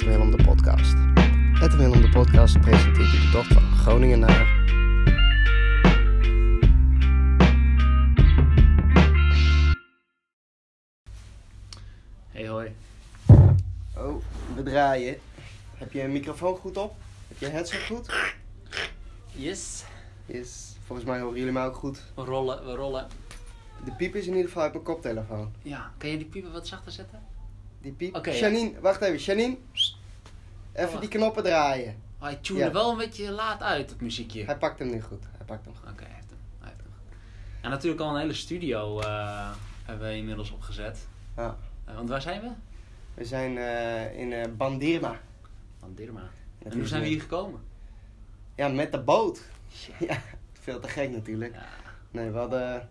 2 van Edwin Willem de podcast. Edwin Willem de podcast presenteert u de tocht van Groningen naar... Hey hoi. Oh, we draaien. Heb je een microfoon goed op? Heb je headset goed? Yes. Is, volgens mij horen jullie mij ook goed. We rollen, we rollen. De piep is in ieder geval uit mijn koptelefoon. Ja, kan je die piepen wat zachter zetten? Die piep. Oké, ja. Janine, wacht even. Janine, even wacht. die knoppen draaien. Oh, hij tune Ja. er wel een beetje laat uit, dat muziekje. Hij pakt hem nu goed. Hij pakt hem goed. Oké, hij heeft hem. Hij heeft hem. En natuurlijk al een hele studio eh, hebben we inmiddels opgezet. Ja. Eh, want waar zijn we? We zijn eh, in Bandirma. Van Dirma. Dat En hoe zijn we hier gekomen? Ja, met de boot. Shit. Ja, veel te gek natuurlijk. Ja. Nee, we hadden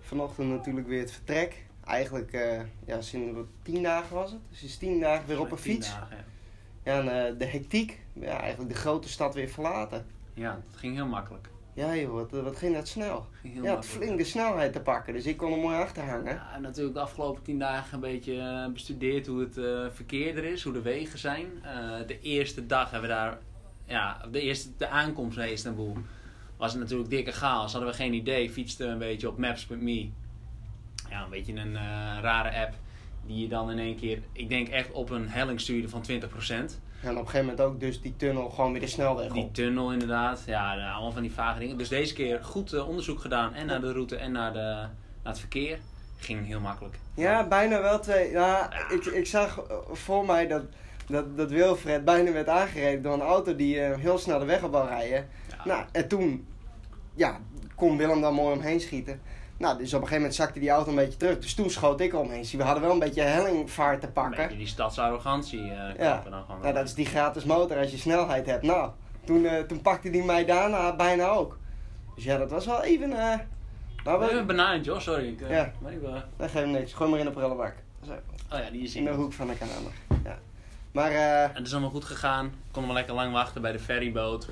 vanochtend natuurlijk weer het vertrek. Eigenlijk, eh, ja, sinds tien dagen was het. Dus sinds tien dagen weer op een fiets. dagen, ja. Ja, en eh, de hectiek. Ja, eigenlijk de grote stad weer verlaten. Ja, het ging heel makkelijk. Ja joh, wat, wat ging dat snel. Ging Ja, het makkelijk. flink de snelheid te pakken. Dus ik kon er mooi achter hangen. Ja, natuurlijk de afgelopen tien dagen een beetje eh, bestudeerd hoe het eh, verkeer er is, hoe de wegen zijn. Eh, de eerste dag hebben we daar, ja, de eerste de aankomst naar Istanbul was het natuurlijk dikke chaos. Hadden we geen idee, fietsten een beetje op Maps.me. Ja, een beetje een eh, rare app die je dan in één keer, ik denk echt op een helling stuurde van 20%. En op een gegeven moment ook dus die tunnel gewoon weer de snelweg Die op. tunnel inderdaad, ja, allemaal van die vage dingen. Dus deze keer goed eh, onderzoek gedaan en naar de route en naar, de, naar het verkeer. Ging heel makkelijk. Ja, bijna wel twee. Ja, ik, ik zag eh, voor mij dat, dat, dat Wilfred bijna werd aangereden door een auto die heel snel de weg op wou rijden. Ja. Nou, en toen ja, kon Willem dan mooi omheen schieten. Nou, dus op een gegeven moment zakte die auto een beetje terug. Dus toen schoot ik omheen. Zie, we hadden wel een beetje hellingvaart te Een pakken. beetje die stadsarrogantie eh Ja. dan gewoon. Nou, dat is die gratis motor als je snelheid hebt. Nou, toen, eh, toen pakte die mij daarna bijna ook. Dus ja, dat was wel even... eh nou, We een banaan, Josh, sorry. Ik, eh, Ja. maar ik, eh, dat geeft niks. Gooi maar in de prullenbak. Zo, oh ja, die is in de hoek van de kamer. Ja. Maar En het is allemaal goed gegaan. Konden we lekker lang wachten bij de ferryboot.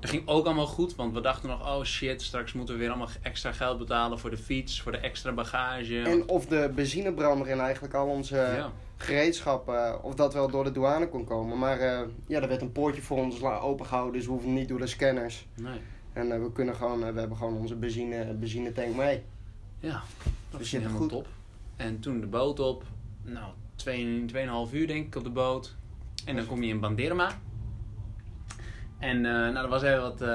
Dat ging ook allemaal goed, want we dachten nog, oh shit, straks moeten we weer allemaal extra geld betalen voor de fiets, voor de extra bagage. en of de benzinebrander in eigenlijk al onze ja. gereedschap, eh, of dat wel door de douane kon komen. Maar eh, ja, er werd een poortje voor ons opengehouden, dus we hoeven niet door de scanners. Nee. En eh, we kunnen gewoon, we hebben gewoon onze benzine, benzinetank mee. Ja, dat Dus is helemaal goed. top. En toen de boot op. Nou, 2,5 uur denk ik op de boot. En dan kom je in Bandirma. En eh, nou, dat was even wat, eh,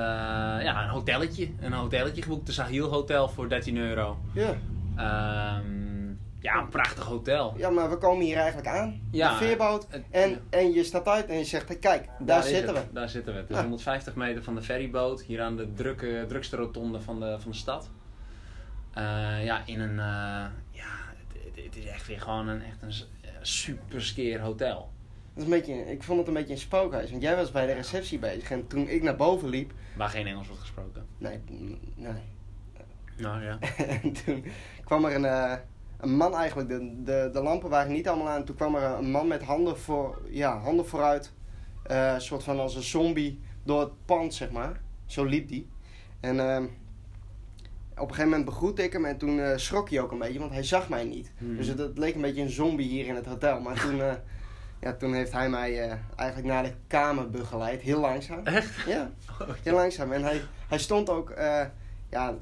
ja, een hotelletje. Een hotelletje geboekt, de Sahil Hotel voor 13 euro. Ja. Ehm, ja, een prachtig hotel. ja, maar we komen hier eigenlijk aan. Ja, de veerboot. het- En, ja. en je staat uit en je zegt, hey, kijk, daar, zitten we. Daar zitten we. Het is Ja. 150 meter van de ferryboot. Hier aan de drukke, drukste rotonde van de, van de stad. Eh, ja, in een... ja, het, het, is echt weer gewoon een, echt een super skeer hotel. Dat is een beetje, ik vond het een beetje een spookhuis. Want jij was bij de receptie bezig. En toen ik naar boven liep... Waar geen Engels wordt gesproken. Nee, nee. Nou ja. en toen kwam er een, eh, een man eigenlijk. De, de, de lampen waren niet allemaal aan. Toen kwam er een man met handen, voor, ja, handen vooruit. eh, Een soort van als een zombie door het pand, zeg maar. Zo liep die. En ehm, op een gegeven moment begroette ik hem. En toen eh, schrok hij ook een beetje, want hij zag mij niet. Hmm. Dus het, het leek een beetje een zombie hier in het hotel. Maar toen, eh, ja, toen heeft hij mij eh, eigenlijk naar de kamer begeleid. Heel langzaam. Echt? Ja, heel langzaam. En hij, hij stond ook, eh, ja,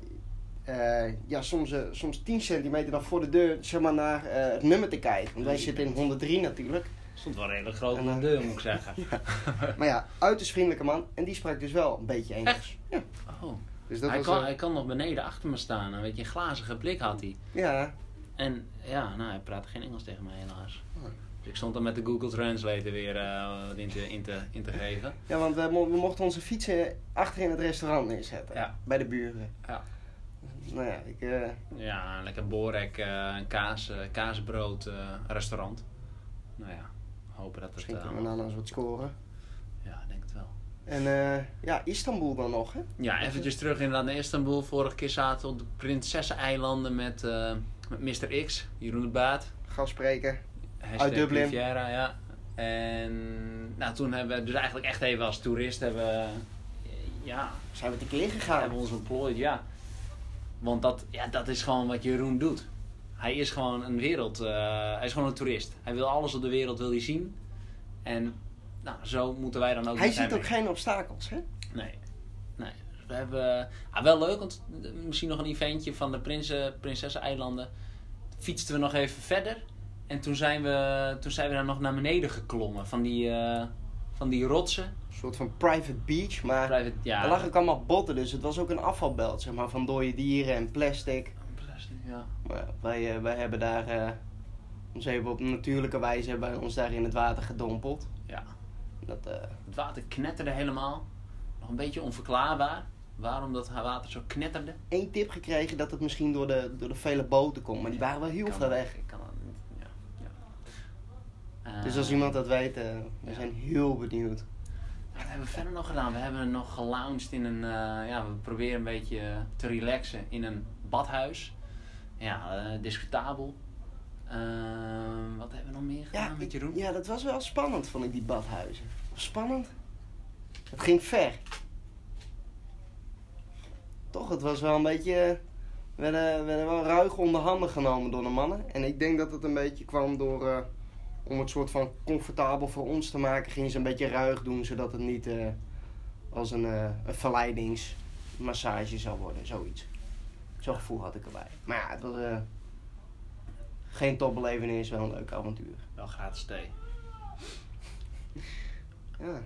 eh, ja soms, eh, soms 10 centimeter dan voor de deur, zeg maar, naar eh, het nummer te kijken. Want wij zitten in 103 natuurlijk. Stond wel redelijk groot En, op de deur, moet ik zeggen. Maar ja, uiterst vriendelijke man. En die sprak dus wel een beetje Engels. Echt? Ja. Oh. Dus dat Hij, was, kan, hij kan nog beneden achter me staan. Een beetje een glazige blik had hij. ja, En ja, nou, hij praatte geen Engels tegen mij helaas. Oh. Dus ik stond dan met de Google Translator weer eh, wat in te, in, te, in te geven. ja, want we, mo- we mochten onze fietsen achter in het restaurant neerzetten. Ja. Bij de buren. Ja. Nou ja, ik, eh, Ja, een lekker borek, eh, een kaas, eh, kaasbrood eh, restaurant. Nou ja, hopen dat het... misschien eh, kunnen we nou wat scoren. ja, ik denk het wel. En eh, ja, Istanbul dan nog, hè? Ja, eventjes terug inderdaad naar Istanbul. Vorige keer zaten we op de Prinsesseneilanden met, eh met Mr. X, Jeroen de Baat. Gastspreken. Hashtag Dublin. Riviera, ja. En nou, toen hebben we dus eigenlijk echt even als toerist hebben, we, ja, Zijn we tekeer gegaan? hebben we ons ontplooid, ja. Want dat, ja, dat is gewoon wat Jeroen doet. hij is gewoon een wereld, eh, hij is gewoon een toerist. Hij wil alles op de wereld wil hij zien. En nou, zo moeten wij dan ook Hij ziet ook mee. geen obstakels, hè? Nee. nee. Dus we hebben, ah, wel leuk, want misschien nog een eventje van de Prinsen, Prinsesseneilanden. Fietsten we nog even verder. En toen zijn we, toen zijn we daar nog naar beneden geklommen. Van die, eh, van die rotsen. Een soort van private beach, maar Private, ja, er lag ook allemaal botten, dus het was ook een afvalbelt, zeg maar, van dode dieren en plastic. Ja. Maar wij, eh, wij hebben daar eh, ons even op natuurlijke wijze hebben wij ons daar in het water gedompeld. ja. Dat, Het water knetterde helemaal. Nog een beetje onverklaarbaar. Waarom dat water zo knetterde. één tip gekregen dat het misschien door de, door de vele boten komt, maar die waren wel heel ver weg. Ik kan dat niet. Ja. ja. Dus als iemand dat weet, eh, we zijn heel benieuwd. Wat hebben we verder nog gedaan? We hebben nog gelounged in een... eh, ja, we proberen een beetje te relaxen in een badhuis. Ja, eh, discutabel. Ehm, wat hebben we nog meer gedaan Ja, met Jeroen? ja, dat was wel spannend, vond ik, die badhuizen. Spannend? Het ging ver. Toch, het was wel een beetje... We werden, we werden wel ruig onder handen genomen door de mannen. En ik denk dat het een beetje kwam door... om het soort van comfortabel voor ons te maken, gingen ze een beetje ruig doen, zodat het niet eh, als een, eh, een verleidingsmassage zou worden, zoiets. Zo'n gevoel had ik erbij. Maar ja, het was eh, geen topbelevenis, wel een leuk avontuur. Wel gratis thee. Ja.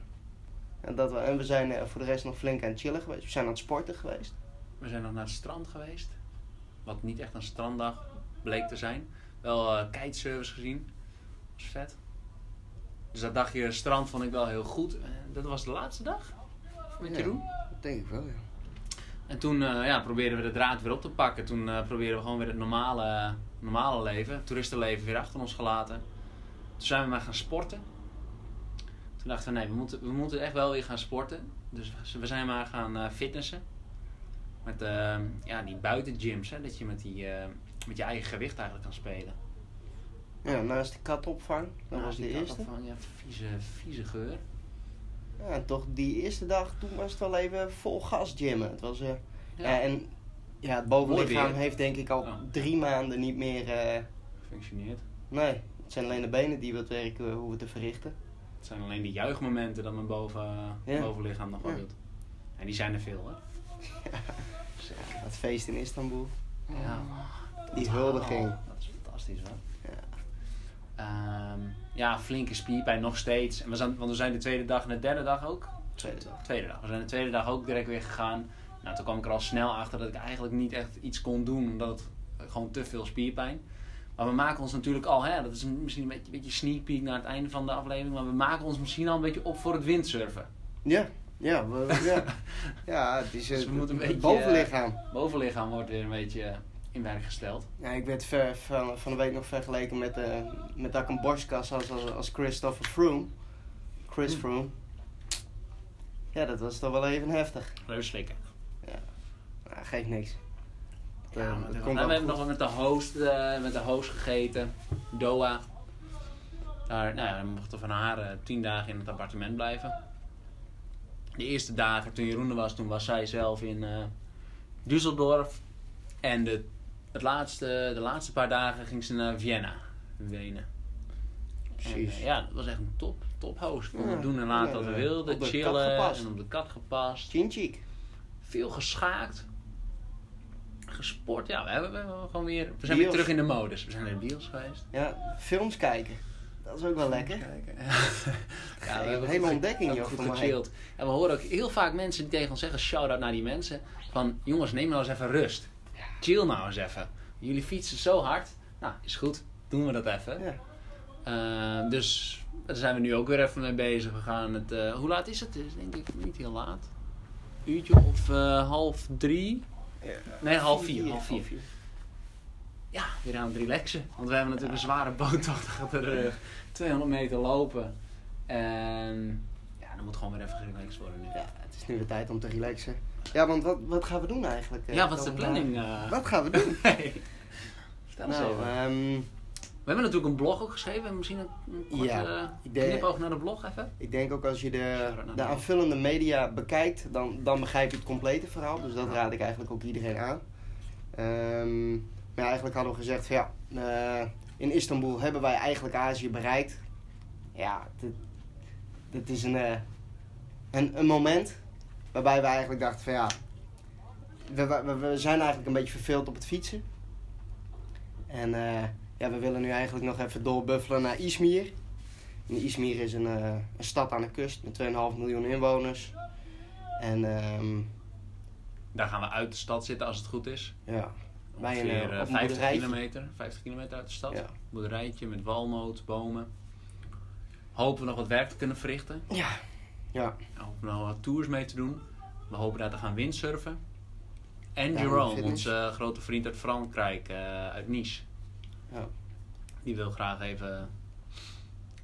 En, dat we, en we zijn voor de rest nog flink aan het chillen geweest. We zijn aan het sporten geweest. We zijn nog naar het strand geweest. Wat niet echt een stranddag bleek te zijn. Wel kitesurfers gezien. Dat was vet. Dus dat dagje strand vond ik wel heel goed. Eh, dat was de laatste dag met Ja. Jeroen. Dat denk ik wel, ja. En toen eh, ja, probeerden we de draad weer op te pakken. Toen eh probeerden we gewoon weer het normale, normale leven, het toeristenleven weer achter ons gelaten. Toen zijn we maar gaan sporten. Toen dachten we, nee, we moeten, we moeten echt wel weer gaan sporten. Dus we zijn maar gaan fitnessen. Met ja, die buitengyms, hè, dat je met, die, met je eigen gewicht eigenlijk kan spelen. Ja, naast de katopvang. Dat was die de eerste. Van, ja, vieze, vieze geur. Ja, en toch die eerste dag, toen was het wel even vol gas gymmen. Het was, eh, ja. en ja, het bovenlichaam heeft denk ik al Ja. drie maanden niet meer... eh, Functioneert. nee, het zijn alleen de benen die wat werk eh, hoeven te verrichten. Het zijn alleen die juichmomenten dat mijn boven, Ja. bovenlichaam nog wel Ja. doet. En die zijn er veel, hè? Zeker. Het feest in Istanbul. Ja. Die huldiging. Oh, dat is fantastisch hoor. Ja. Ehm, ja, flinke spierpijn nog steeds. En we zijn, want we zijn de tweede dag en de derde dag ook. Tweede dag. Tweede dag. We zijn de tweede dag ook direct weer gegaan. Nou, toen kwam ik er al snel achter dat ik eigenlijk niet echt iets kon doen. Omdat het gewoon te veel spierpijn. Maar we maken ons natuurlijk al, hè, dat is misschien een beetje, een beetje sneak peek naar het einde van de aflevering. Maar we maken ons misschien al een beetje op voor het windsurfen. Ja, ja, we, ja. ja het is Dus eh, we moeten een het beetje, bovenlichaam. Bovenlichaam wordt weer een beetje eh, in werk gesteld. Ja, ik werd ver, van, van de week nog vergeleken met, eh met dat ik een borstkas als, als, als Christopher Froome. Chris Hm. Froome. Ja, dat was toch wel even heftig. Even slikken. Nou, geeft niks. Dat, Ja, eh, dat komt nou, we hebben nog met de host, eh, met de host gegeten. Doha. Daar, nou ja, we mochten van haar eh, tien dagen in het appartement blijven. De eerste dagen toen Jeroen er was, toen was zij zelf in Düsseldorf. En de, het laatste, de laatste paar dagen ging ze naar Vienna, Wenen. Precies. En, eh, ja, dat was echt een top, top host. We Ja, doen en laten wat we wilden. op Chillen en op de kat gepast Chinchik. veel geschaakt. Gesport, ja, we, hebben, we, hebben gewoon weer, we zijn weer terug in de modus. We zijn naar de bios geweest. Ja, films kijken. Dat is ook wel lekker. Ja, een hebben ontdekking, joh, voor mij. En we horen ook heel vaak mensen die tegen ons zeggen, shout-out naar die mensen. Van, jongens, neem nou eens even rust. Chill nou eens even. Jullie fietsen zo hard. Nou, is goed. Doen we dat even. Ja. Eh, dus daar zijn we nu ook weer even mee bezig. We gaan het, eh, hoe laat is het? Het is denk ik niet heel laat. Uurtje of eh, half drie. Nee, half vier. Half vier. ja, weer aan het relaxen. Want we hebben natuurlijk een zware boottocht achter de rug. 200 meter lopen. En ja, dan moet gewoon weer even gerelaxed worden nu. Ja, het is nu de tijd om te relaxen. Ja, want wat, wat gaan we doen eigenlijk? eh, Ja, wat is de planning? eh? Wat gaan we doen? Nee. Vertel eens nou, even. ehm, We hebben natuurlijk een blog ook geschreven. Misschien een, korte Ja, eh, denk- knipoog naar de blog even. ik denk ook als je de, de de- aanvullende media bekijkt, dan, dan begrijp je het complete verhaal. Dus dat raad ik eigenlijk ook iedereen aan. Ehm, Maar eigenlijk hadden we gezegd van ja, in Istanbul hebben wij eigenlijk Azië bereikt. Ja, dit, dit is een, een, een moment waarbij we eigenlijk dachten van ja, we, we, we zijn eigenlijk een beetje verveeld op het fietsen. En eh, ja, we willen nu eigenlijk nog even doorbuffelen naar Izmir. En Izmir is een, eh, een stad aan de kust met 2,5 miljoen inwoners. En ehm, Daar gaan we uit de stad zitten als het goed is. ja, bij een, Ongeveer eh, eh, op een 50 boerderijtje. kilometer, 50 kilometer uit de stad. Ja. Boerderijtje met walnoot, bomen. Hopen we nog wat werk te kunnen verrichten. Ja, ja. Nog wat tours mee te doen. We hopen daar te gaan windsurfen. En Ja, Jerome, onze grote vriend uit Frankrijk, eh, uit Nice. Ja. Die wil graag even,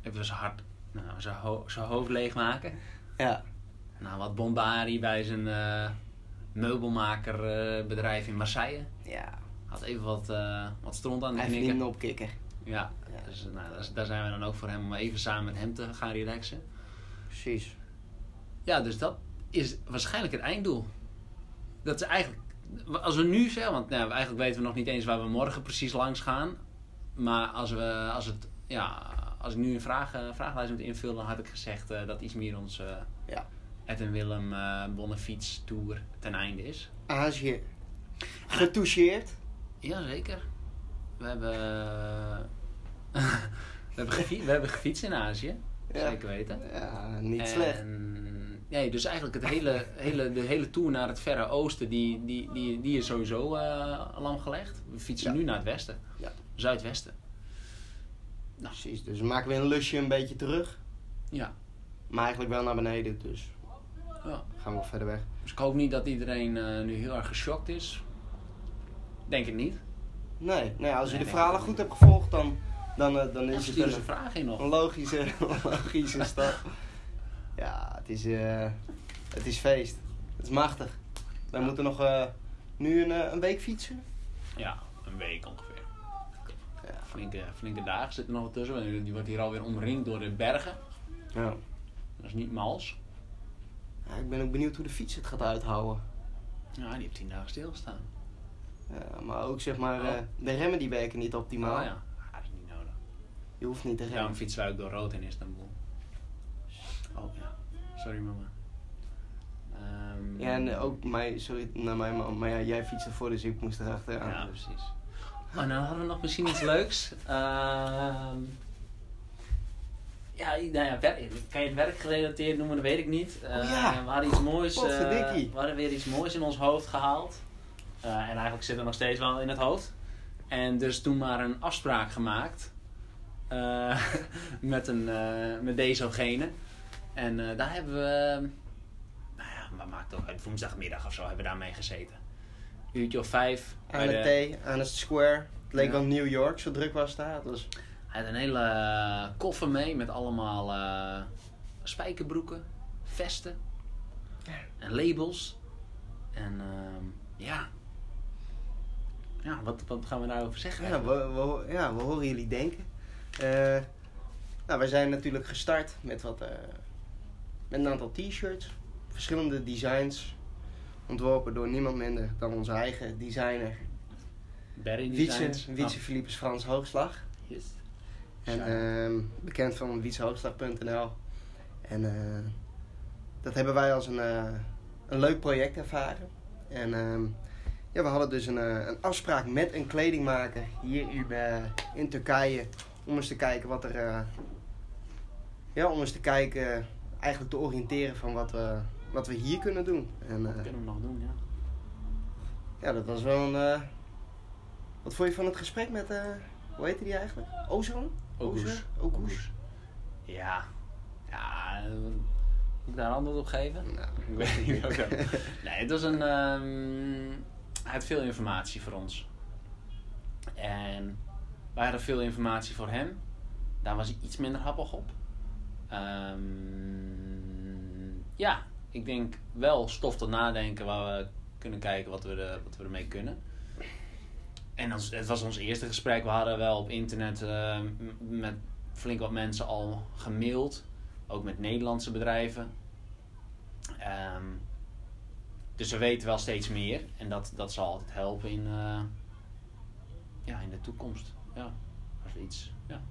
even zijn hart, nou, zijn, ho- zijn hoofd leegmaken. ja. Nou, wat bombardie bij zijn eh, meubelmakerbedrijf in Marseille. ja. Had even wat, eh, wat stront aan de knikken. verdient een opkikker. Ja, Ja. dus nou, daar zijn we dan ook voor hem om even samen met hem te gaan relaxen. Precies. Ja, dus dat is waarschijnlijk het einddoel. Dat is eigenlijk, als we nu zeggen, want nou, eigenlijk weten we nog niet eens waar we morgen precies langs gaan. Maar als, we, als, het, ja, als ik nu een vraag, eh, vragenlijst moet invullen, dan had ik gezegd eh, dat iets meer ons eh Ja. Ed en Willem eh Bonnefiets Tour ten einde is. Azië. Getoucheerd. Jazeker. We hebben, we hebben, gefi- we hebben gefietst in Azië. Ja. Zeker weten. Ja, niet En- slecht. Nee, dus eigenlijk het hele, hele, de hele tour naar het Verre Oosten, die, die, die, die is sowieso lang gelegd. We fietsen Ja. nu naar het westen. Ja. Zuidwesten. Precies. Dus we maken weer een lusje een beetje terug. Ja. Maar eigenlijk wel naar beneden. Dus ja. gaan we nog verder weg. Dus ik hoop niet dat iedereen eh, nu heel erg geschokt is. Denk ik niet. Nee, nee als je Nee, de verhalen goed hebt gevolgd, dan, dan, eh, dan is het een, in nog. een logische, logische stap. Ja, het is, eh, het is feest. Het is machtig. Wij Ja. moeten nog eh, nu een, eh, een week fietsen. Ja, een week ongeveer. Ja. Flinke, flinke dagen zitten er nog tussen. Die wordt hier alweer omringd door de bergen. Ja. Dat is niet mals. Ja, ik ben ook benieuwd hoe de fiets het gaat uithouden. Ja, die heeft tien dagen stilgestaan. Ja, maar ook zeg maar, Oh. de remmen die werken niet optimaal. Oh ja. Ah, dat is niet nodig. Je hoeft niet te remmen. Fietsen wij ook door rood in Istanbul. Oh ja. Sorry mama. Ehm, Ja, en eh, ook mij, sorry naar mij, maar, maar ja, jij fietste voor, dus ik moest erachteraan. Ja, precies. Oh, dan hadden we nog misschien iets leuks. Ehm ja, nou ja, werk, kan je het werkgerelateerd noemen, dat weet ik niet. Eh, Oh ja. We hadden iets moois. eh, Potverdikkie. we hadden weer iets moois in ons hoofd gehaald. Eh, en eigenlijk zit het nog steeds wel in het hoofd. En dus toen maar een afspraak gemaakt. eh, met, een, eh, met deze of gene. En eh, daar hebben we, nou ja, wat maakt ook uit, woensdagmiddag of zo hebben we daarmee gezeten. Uurtje of vijf. Aan de de- T, aan het Square. Het leek Ja. wel New York, zo druk was het was Hij had een hele eh, koffer mee met allemaal eh, spijkerbroeken, vesten en labels. En ehm, ja. Ja, wat, wat gaan we daarover zeggen? Ja, we, we, ja, we horen jullie denken. Eh, nou, wij zijn natuurlijk gestart met, wat, met een aantal t-shirts. Verschillende designs. Ontworpen door niemand minder dan onze eigen designer. Barry Wietse, Designs. Wietse Philippus Frans Hoogslag. Yes. En ehm, bekend van wietsehoogslag.nl. En eh, dat hebben wij als een, eh, een leuk project ervaren. En ehm, ja, we hadden dus een, eh, een afspraak met een kledingmaker hier in, eh, in Turkije. Om eens te kijken wat er. ja, om eens te kijken, eigenlijk te oriënteren van wat we, wat we hier kunnen doen. En eh, Kunnen we nog doen, ja. ja, dat was wel een. eh, wat vond je van het gesprek met. eh, hoe heette die eigenlijk? Ogus. Ogus. Ogus. Ja. Ja, moet ik daar een antwoord op geven? Nou, Ik weet niet ook. Nee, het was een. ehm hij had veel informatie voor ons. En wij hadden veel informatie voor hem. Daar was hij iets minder happig op. Ehm, ja, ik denk wel stof tot nadenken waar we kunnen kijken wat we, er, wat we ermee kunnen. En ons, het was ons eerste gesprek. We hadden wel op internet eh, m- met flink wat mensen al gemaild. Ook met Nederlandse bedrijven. Ehm, dus we weten wel steeds meer. En dat, dat zal altijd helpen in, eh, ja, in de toekomst. Ja, als iets. Ja.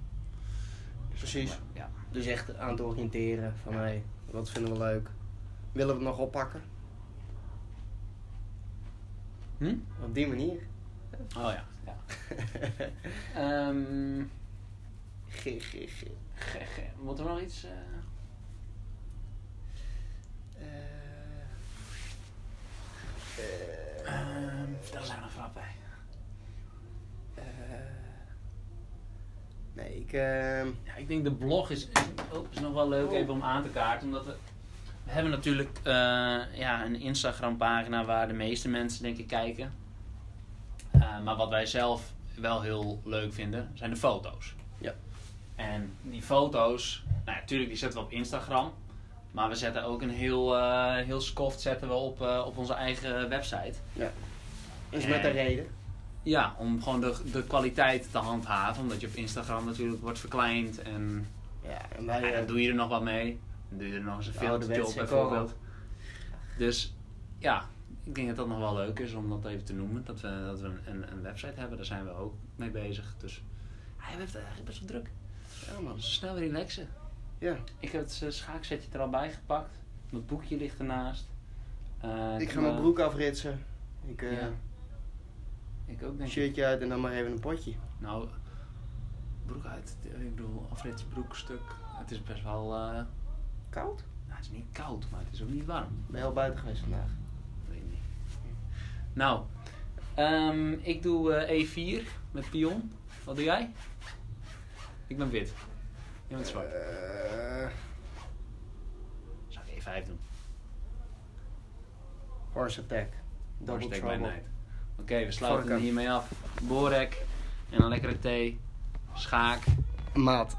Dus, Precies. Ja. Dus echt aan het oriënteren van hé, wat vinden we leuk? Willen we het nog oppakken? Hm? Op die manier. Oh ja. ja. Ehm G, G, G. ge- ge- Moet er nog iets? Ehm, vertel eens aan een vraag bij. Nee, ik... ehm, Ja, ik denk de blog is, oh, is nog wel leuk Oh. even om aan te kaarten. Omdat we, we hebben natuurlijk eh, ja, een Instagram pagina waar de meeste mensen denk ik kijken. Eh, maar wat wij zelf wel heel leuk vinden, zijn de foto's. Ja. En die foto's, nou ja, natuurlijk die zetten we op Instagram. Maar we zetten ook een heel, eh heel scoft zetten we op, op onze eigen website. is met een reden. Ja, om gewoon de, de kwaliteit te handhaven. Omdat je op Instagram natuurlijk wordt verkleind en Ja, en wij... eh, dan doe je er nog wat mee. Dan doe je er nog eens een De filmpje op bijvoorbeeld. Dus ja, ik denk dat dat nog wel leuk is om dat even te noemen. Dat we, dat we een, een website hebben, daar zijn we ook mee bezig. Dus hij heeft het eigenlijk best wel druk. ja, man. Dus snel relaxen. Ja. Ik heb het eh, schaakzetje er al bij gepakt. Mijn boekje ligt ernaast. Eh, Ik ga mijn broek afritsen. Ik, Ja. Ik ook denk ik. shirtje uit en dan maar even een potje. Nou, broek uit. Ik bedoel, afrits broekstuk. Het is best wel... eh, Koud? nou, het is niet koud, maar het is ook niet warm. Ben je al buiten geweest vandaag? Weet niet. Nou, ehm, ik doe eh, E4 met pion. Wat doe jij? Ik ben wit. Je bent zwart. Eh, Zou ik E5 doen? horse attack. Double Doorsteek trouble. bij night. Oké, we sluiten Vorken. hiermee af. Borek en een lekkere thee. Schaak. Maat.